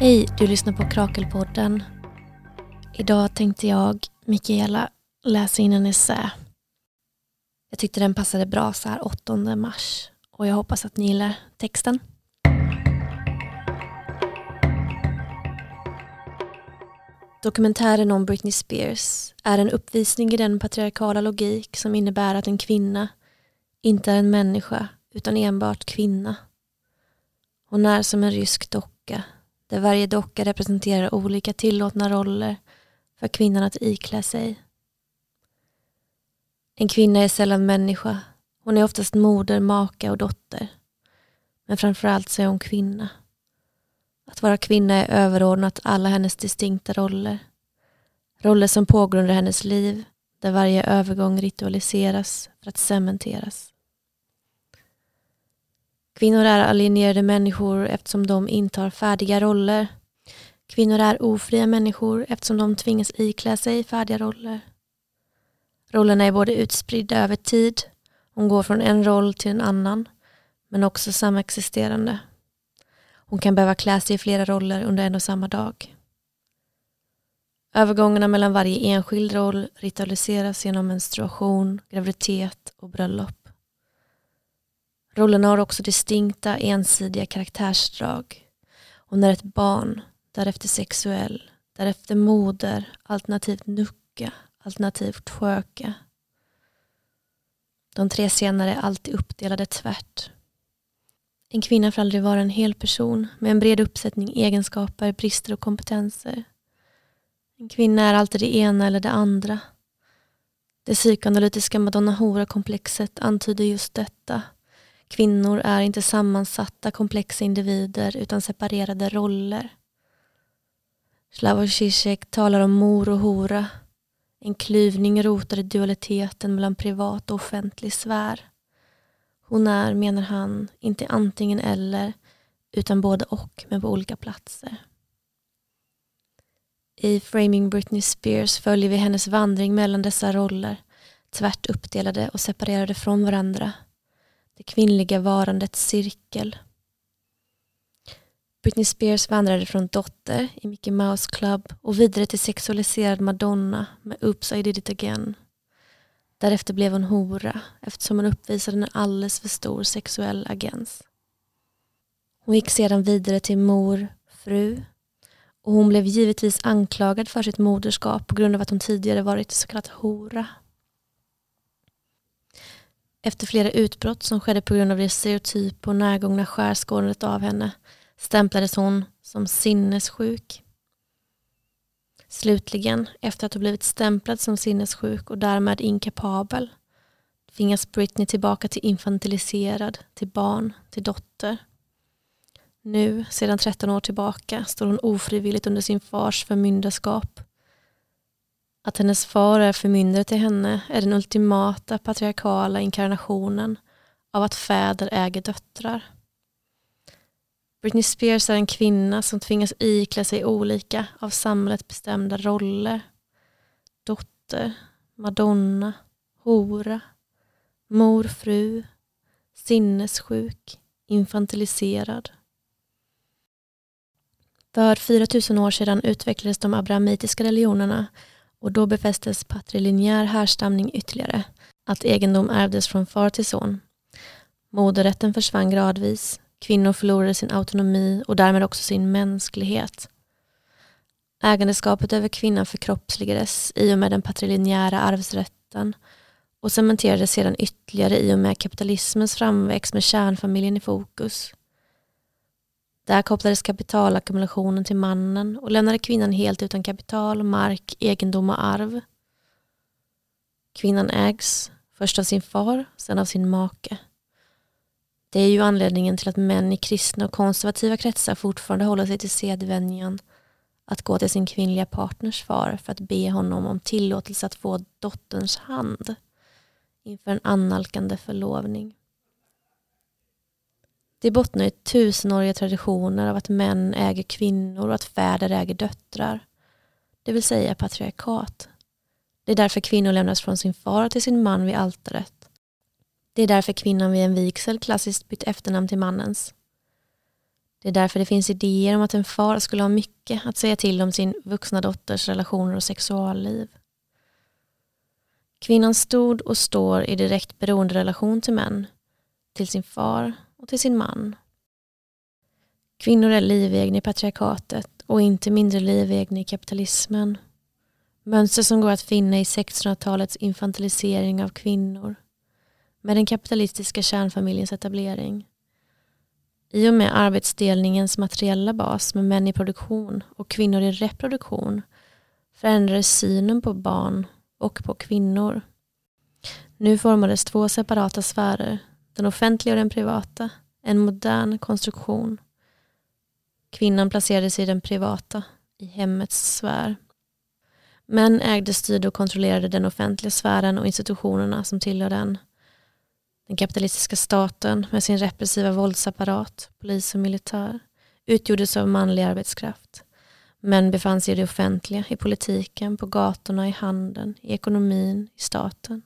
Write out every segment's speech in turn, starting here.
Hej, du lyssnar på Krakelpodden. Idag tänkte jag, Mikaela, läsa in en essä. Jag tyckte den passade bra så här 8 mars och jag hoppas att ni gillar texten. Dokumentären om Britney Spears är en uppvisning i den patriarkala logik som innebär att en kvinna inte är en människa utan enbart kvinna. Hon är som en rysk docka där varje docka representerar olika tillåtna roller för kvinnan att iklä sig. En kvinna är sällan människa. Hon är oftast moder, maka och dotter. Men framförallt så är hon kvinna. Att vara kvinna är överordnat alla hennes distinkta roller. Roller som pågår under hennes liv, där varje övergång ritualiseras för att cementeras. Kvinnor är alienerade människor eftersom de intar färdiga roller. Kvinnor är ofria människor eftersom de tvingas iklä sig färdiga roller. Rollerna är både utspridda över tid, hon går från en roll till en annan, men också samexisterande. Hon kan behöva klä sig i flera roller under en och samma dag. Övergångarna mellan varje enskild roll ritualiseras genom menstruation, graviditet och bröllop. Rollerna har också distinkta ensidiga karaktärsdrag. Hon är ett barn, därefter sexuell, därefter moder, alternativt nucka, alternativt sköka. De tre senare är alltid uppdelade tvärt. En kvinna får aldrig vara en hel person med en bred uppsättning egenskaper, brister och kompetenser. En kvinna är alltid det ena eller det andra. Det psykoanalytiska madonna hora-komplexet antyder just detta. Kvinnor är inte sammansatta komplexa individer utan separerade roller. Slavoj Zizek talar om mor och hora. En klyvning rotad i dualiteten mellan privat och offentlig sfär. Hon är, menar han, inte antingen eller utan både och men på olika platser. I Framing Britney Spears följer vi hennes vandring mellan dessa roller tvärt uppdelade och separerade från varandra. Det kvinnliga varandets cirkel. Britney Spears vandrade från dotter i Mickey Mouse Club och vidare till sexualiserad Madonna med Oops I did it again. Därefter blev hon hora eftersom hon uppvisade en alldeles för stor sexuell agens. Hon gick sedan vidare till mor, fru och hon blev givetvis anklagad för sitt moderskap på grund av att hon tidigare varit så kallad hora. Efter flera utbrott som skedde på grund av det stereotypa och närgångna skärskådandet av henne stämplades hon som sinnessjuk. Slutligen, efter att ha blivit stämplad som sinnessjuk och därmed inkapabel, tvingas Britney tillbaka till infantiliserad, till barn, till dotter. Nu, sedan 13 år tillbaka, står hon ofrivilligt under sin fars förmyndarskap. Att hennes far är förmyndare till henne är den ultimata patriarkala inkarnationen av att fäder äger döttrar. Britney Spears är en kvinna som tvingas iklä sig olika av samhället bestämda roller. Dotter, madonna, hora, mor, fru, sinnessjuk, infantiliserad. För 4000 år sedan utvecklades de abrahamitiska religionerna och då befästes patrilinjär härstamning ytterligare, att egendom ärvdes från far till son. Moderrätten försvann gradvis, kvinnor förlorade sin autonomi och därmed också sin mänsklighet. Ägandeskapet över kvinnan förkroppsligades i och med den patrilinjära arvsrätten och cementerades sedan ytterligare i och med kapitalismens framväxt med kärnfamiljen i fokus. Där kopplades kapitalackumulationen till mannen och lämnade kvinnan helt utan kapital, mark, egendom och arv. Kvinnan ägs först av sin far, sen av sin make. Det är ju anledningen till att män i kristna och konservativa kretsar fortfarande håller sig till sedvänjan att gå till sin kvinnliga partners far för att be honom om tillåtelse att få dotterns hand inför en annalkande förlovning. Det bottnar i tusenåriga traditioner av att män äger kvinnor och att fäder äger döttrar. Det vill säga patriarkat. Det är därför kvinnor lämnas från sin far till sin man vid altaret. Det är därför kvinnan vid en vigsel klassiskt bytt efternamn till mannens. Det är därför det finns idéer om att en far skulle ha mycket att säga till om sin vuxna dotters relationer och sexualliv. Kvinnan stod och står i direkt beroenderelation till män, till sin far och till sin man. Kvinnor är livegna i patriarkatet och inte mindre livegna i kapitalismen. Mönster som går att finna i 1600-talets infantilisering av kvinnor med den kapitalistiska kärnfamiljens etablering. I och med arbetsdelningens materiella bas med män i produktion och kvinnor i reproduktion förändrades synen på barn och på kvinnor. Nu formades två separata sfärer, den offentliga och den privata, en modern konstruktion. Kvinnan placerades i den privata, i hemmets sfär. Män ägde, styrde och kontrollerade den offentliga sfären och institutionerna som tillhör den. Den kapitalistiska staten med sin repressiva våldsapparat, polis och militär, utgjordes av manlig arbetskraft. Män befann sig i det offentliga, i politiken, på gatorna, i handeln, i ekonomin, i staten.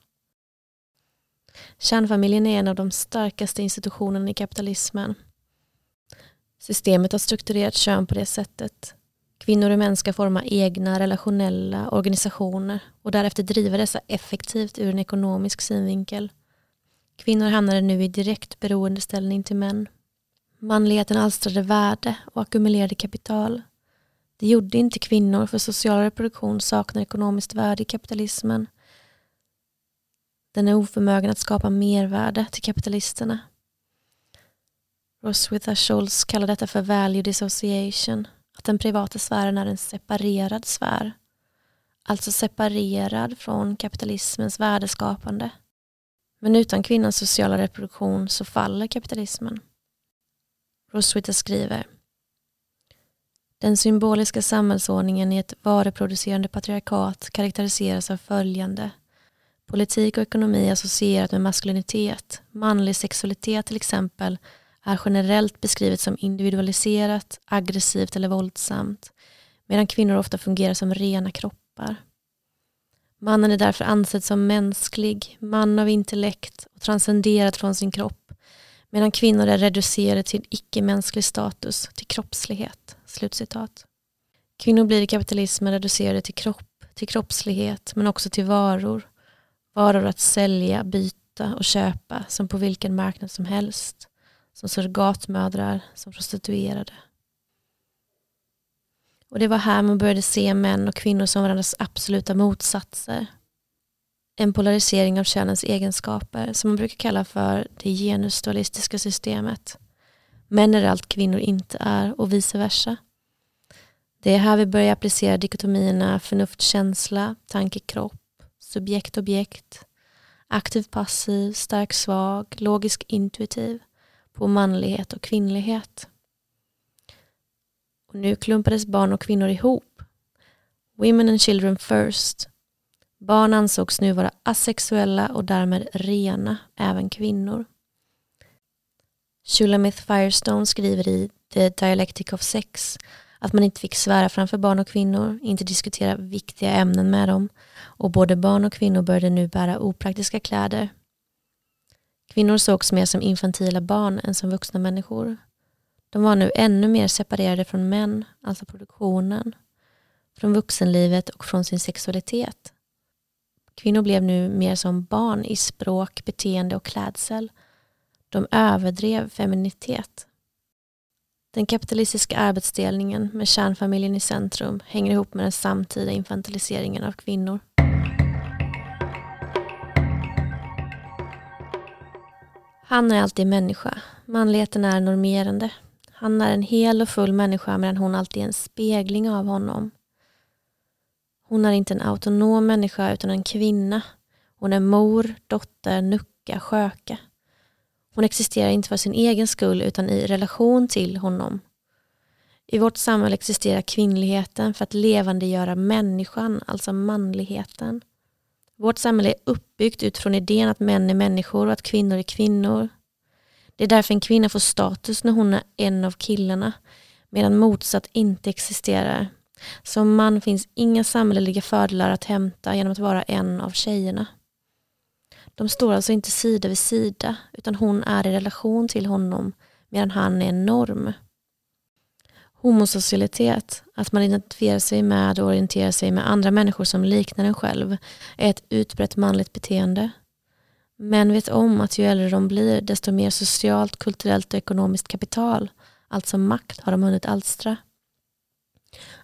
Kärnfamiljen är en av de starkaste institutionerna i kapitalismen. Systemet har strukturerat kön på det sättet. Kvinnor och män ska forma egna relationella organisationer och därefter driva dessa effektivt ur en ekonomisk synvinkel. Kvinnor hamnade nu i direkt beroendeställning till män. Manligheten alstrade värde och ackumulerade kapital. Det gjorde inte kvinnor för social reproduktion saknar ekonomiskt värde i kapitalismen. Den är oförmögen att skapa mervärde till kapitalisterna. Roswitha Schultz kallar detta för value dissociation, att den privata sfären är en separerad sfär. Alltså separerad från kapitalismens värdeskapande. Men utan kvinnans sociala reproduktion så faller kapitalismen. Roswitha skriver Den symboliska samhällsordningen i ett varuproducerande patriarkat karaktäriseras av följande. Politik och ekonomi associerat med maskulinitet, manlig sexualitet till exempel, är generellt beskrivet som individualiserat, aggressivt eller våldsamt, medan kvinnor ofta fungerar som rena kroppar. Mannen är därför ansedd som mänsklig, man av intellekt och transcenderad från sin kropp, medan kvinnor är reducerade till icke-mänsklig status, till kroppslighet. Slutcitat. Kvinnor blir i kapitalismen reducerade till kropp, till kroppslighet, men också till varor. Varor att sälja, byta och köpa som på vilken marknad som helst. Som surrogatmödrar, som prostituerade. Och det var här man började se män och kvinnor som varandras absoluta motsatser. En polarisering av könens egenskaper som man brukar kalla för det genusdualistiska systemet. Män är allt kvinnor inte är och vice versa. Det är här vi börjar applicera dikotomierna förnuft-känsla, tanke-kropp, subjekt-objekt, aktiv-passiv, stark-svag, logisk-intuitiv på manlighet och kvinnlighet. Och nu klumpades barn och kvinnor ihop. Women and children first. Barn ansågs nu vara asexuella och därmed rena, även kvinnor. Shulamith Firestone skriver i The Dialectic of Sex att man inte fick svära framför barn och kvinnor, inte diskutera viktiga ämnen med dem och både barn och kvinnor började nu bära opraktiska kläder. Kvinnor sågs mer som infantila barn än som vuxna människor. De var nu ännu mer separerade från män, alltså produktionen, från vuxenlivet och från sin sexualitet. Kvinnor blev nu mer som barn i språk, beteende och klädsel. De överdrev feminitet. Den kapitalistiska arbetsdelningen med kärnfamiljen i centrum hänger ihop med den samtida infantiliseringen av kvinnor. Han är alltid människa. Manligheten är normerande. Han är en hel och full människa medan hon alltid är en spegling av honom. Hon är inte en autonom människa utan en kvinna. Hon är mor, dotter, nucka, sköka. Hon existerar inte för sin egen skull utan i relation till honom. I vårt samhälle existerar kvinnligheten för att levandegöra människan, alltså manligheten. Vårt samhälle är uppbyggt utifrån idén att män är människor och att kvinnor är kvinnor. Det är därför en kvinna får status när hon är en av killarna medan motsatt inte existerar. Som man finns inga samhälleliga fördelar att hämta genom att vara en av tjejerna. De står alltså inte sida vid sida utan hon är i relation till honom medan han är en norm. Homosocialitet, att man identifierar sig med och orienterar sig med andra människor som liknar en själv, är ett utbrett manligt beteende. Män vet om att ju äldre de blir, desto mer socialt, kulturellt och ekonomiskt kapital, alltså makt, har de hunnit alstra.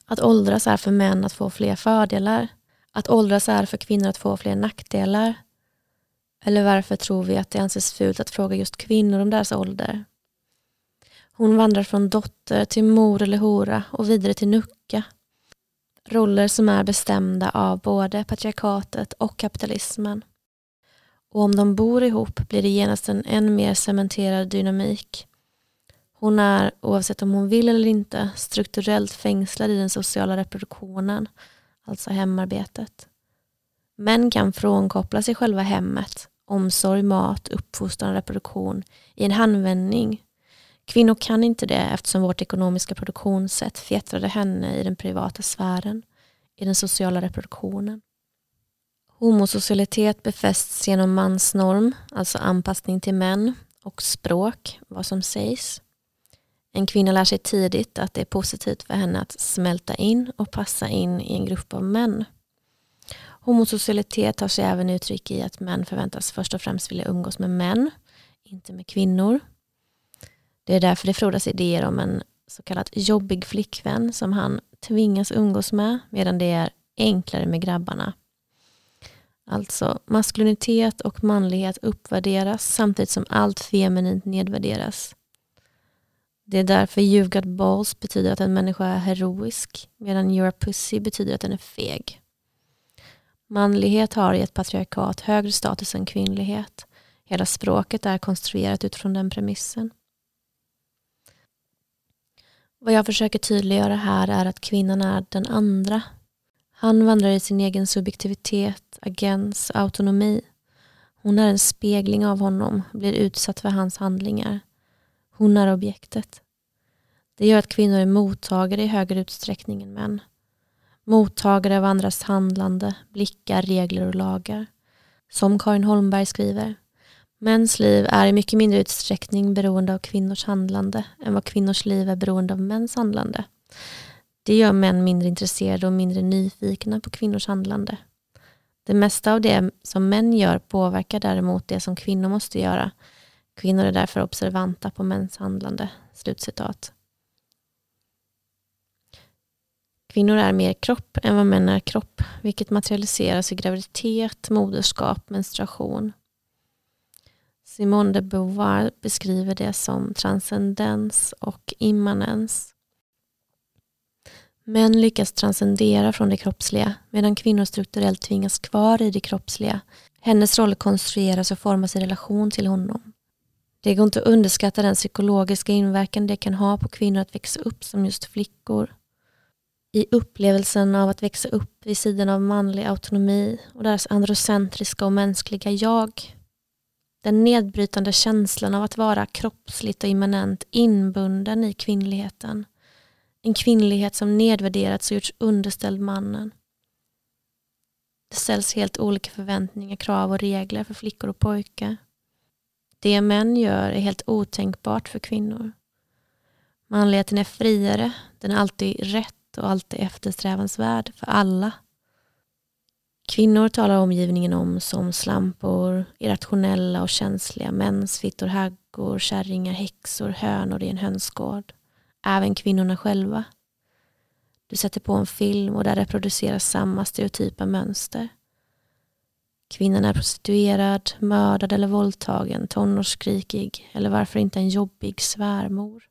Att åldras är för män att få fler fördelar. Att åldras är för kvinnor att få fler nackdelar. Eller varför tror vi att det anses fult att fråga just kvinnor om deras ålder? Hon vandrar från dotter till mor eller hora och vidare till nucka. Roller som är bestämda av både patriarkatet och kapitalismen. Och om de bor ihop blir det genast en än mer cementerad dynamik. Hon är, oavsett om hon vill eller inte, strukturellt fängslad i den sociala reproduktionen, alltså hemarbetet. Män kan frånkoppla sig själva hemmet, omsorg, mat, uppfostran reproduktion i en handvändning Kvinnor kan inte det eftersom vårt ekonomiska produktionssätt fjättrade henne i den privata sfären, i den sociala reproduktionen. Homosocialitet befästs genom mansnorm, alltså anpassning till män, och språk, vad som sägs. En kvinna lär sig tidigt att det är positivt för henne att smälta in och passa in i en grupp av män. Homosocialitet tar sig även uttryck i att män förväntas först och främst vilja umgås med män, inte med kvinnor. Det är därför det frodas idéer om en så kallad jobbig flickvän som han tvingas umgås med medan det är enklare med grabbarna. Alltså maskulinitet och manlighet uppvärderas samtidigt som allt feminint nedvärderas. Det är därför you've got balls betyder att en människa är heroisk medan you're a pussy betyder att den är feg. Manlighet har i ett patriarkat högre status än kvinnlighet. Hela språket är konstruerat utifrån den premissen. Vad jag försöker tydliggöra här är att kvinnan är den andra. Han vandrar i sin egen subjektivitet, agens, autonomi. Hon är en spegling av honom, blir utsatt för hans handlingar. Hon är objektet. Det gör att kvinnor är mottagare i högre utsträckning än män. Mottagare av andras handlande, blickar, regler och lagar. Som Karin Holmberg skriver. Mäns liv är i mycket mindre utsträckning beroende av kvinnors handlande än vad kvinnors liv är beroende av mäns handlande. Det gör män mindre intresserade och mindre nyfikna på kvinnors handlande. Det mesta av det som män gör påverkar däremot det som kvinnor måste göra. Kvinnor är därför observanta på mäns handlande. Slutcitat. Kvinnor är mer kropp än vad män är kropp, vilket materialiseras i graviditet, moderskap, menstruation. Simone de Beauvoir beskriver det som transcendens och immanens. Män lyckas transcendera från det kroppsliga medan kvinnor strukturellt tvingas kvar i det kroppsliga. Hennes roll konstrueras och formas i relation till honom. Det går inte att underskatta den psykologiska inverkan det kan ha på kvinnor att växa upp som just flickor. I upplevelsen av att växa upp vid sidan av manlig autonomi och deras androcentriska och mänskliga jag den nedbrytande känslan av att vara kroppsligt och immanent inbunden i kvinnligheten. En kvinnlighet som nedvärderats och gjorts underställd mannen. Det ställs helt olika förväntningar, krav och regler för flickor och pojkar. Det män gör är helt otänkbart för kvinnor. Manligheten är friare, den är alltid rätt och alltid eftersträvansvärd för alla. Kvinnor talar omgivningen om som slampor, irrationella och känsliga, mensfittor, haggor, kärringar, häxor, hönor i en hönsgård. Även kvinnorna själva. Du sätter på en film och där reproduceras samma stereotypa mönster. Kvinnan är prostituerad, mördad eller våldtagen, tonårsskrikig eller varför inte en jobbig svärmor.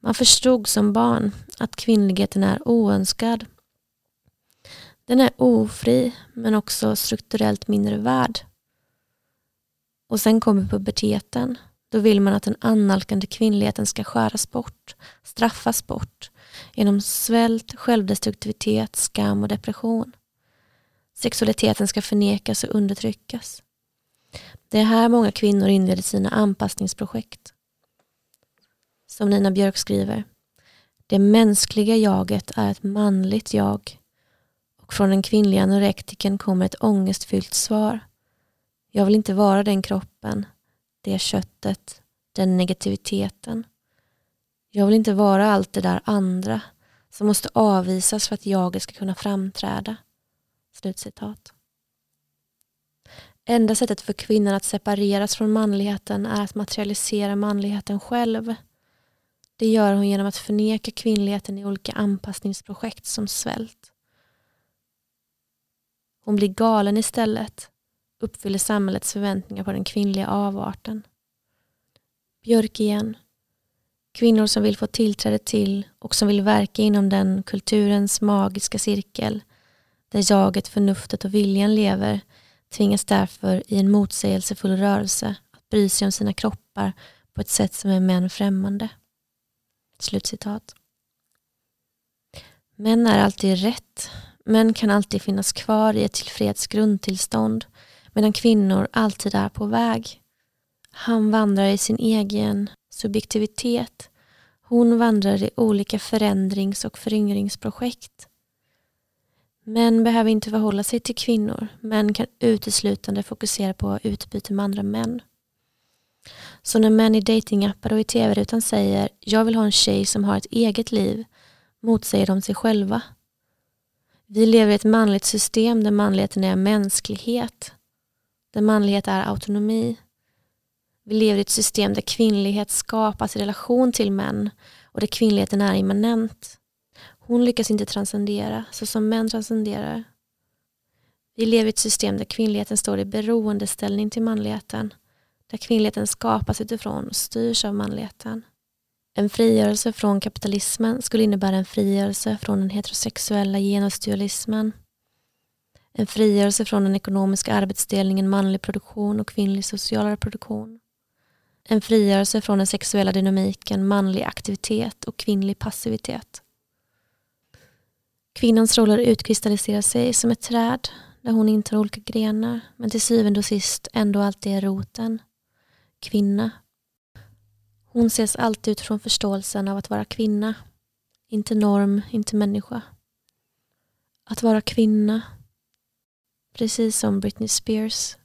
Man förstod som barn att kvinnligheten är oönskad den är ofri men också strukturellt mindre värd. Och sen kommer puberteten. Då vill man att den annalkande kvinnligheten ska skäras bort, straffas bort genom svält, självdestruktivitet, skam och depression. Sexualiteten ska förnekas och undertryckas. Det är här många kvinnor inleder sina anpassningsprojekt. Som Nina Björk skriver. Det mänskliga jaget är ett manligt jag och från den kvinnliga anorektiken kommer ett ångestfyllt svar. Jag vill inte vara den kroppen, det köttet, den negativiteten. Jag vill inte vara allt det där andra som måste avvisas för att jaget ska kunna framträda. Slutcitat. Enda sättet för kvinnan att separeras från manligheten är att materialisera manligheten själv. Det gör hon genom att förneka kvinnligheten i olika anpassningsprojekt som svält. Hon blir galen istället, uppfyller samhällets förväntningar på den kvinnliga avarten. Björk igen. Kvinnor som vill få tillträde till och som vill verka inom den kulturens magiska cirkel där jaget, förnuftet och viljan lever tvingas därför i en motsägelsefull rörelse att bry sig om sina kroppar på ett sätt som är män främmande. Slutcitat. Män är alltid rätt. Män kan alltid finnas kvar i ett tillfreds grundtillstånd medan kvinnor alltid är på väg. Han vandrar i sin egen subjektivitet. Hon vandrar i olika förändrings och föryngringsprojekt. Män behöver inte förhålla sig till kvinnor. Män kan uteslutande fokusera på utbyte med andra män. Så när män i datingappar och i tv-rutan säger jag vill ha en tjej som har ett eget liv motsäger de sig själva. Vi lever i ett manligt system där manligheten är mänsklighet. Där manlighet är autonomi. Vi lever i ett system där kvinnlighet skapas i relation till män och där kvinnligheten är immanent. Hon lyckas inte transcendera så som män transcenderar. Vi lever i ett system där kvinnligheten står i beroendeställning till manligheten. Där kvinnligheten skapas utifrån och styrs av manligheten. En frigörelse från kapitalismen skulle innebära en frigörelse från den heterosexuella genusdualismen. En frigörelse från den ekonomiska arbetsdelningen manlig produktion och kvinnlig social reproduktion. En frigörelse från den sexuella dynamiken manlig aktivitet och kvinnlig passivitet. Kvinnans roller utkristalliserar sig som ett träd där hon intar olika grenar men till syvende och sist ändå alltid är roten. Kvinna. Hon ses alltid utifrån förståelsen av att vara kvinna. Inte norm, inte människa. Att vara kvinna, precis som Britney Spears,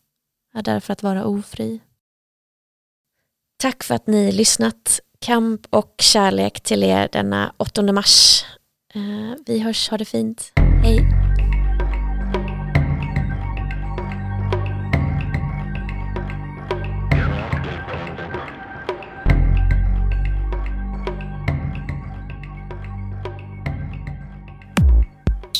är därför att vara ofri. Tack för att ni lyssnat. Kamp och kärlek till er denna 8 mars. Eh, vi hörs, ha det fint. Hej!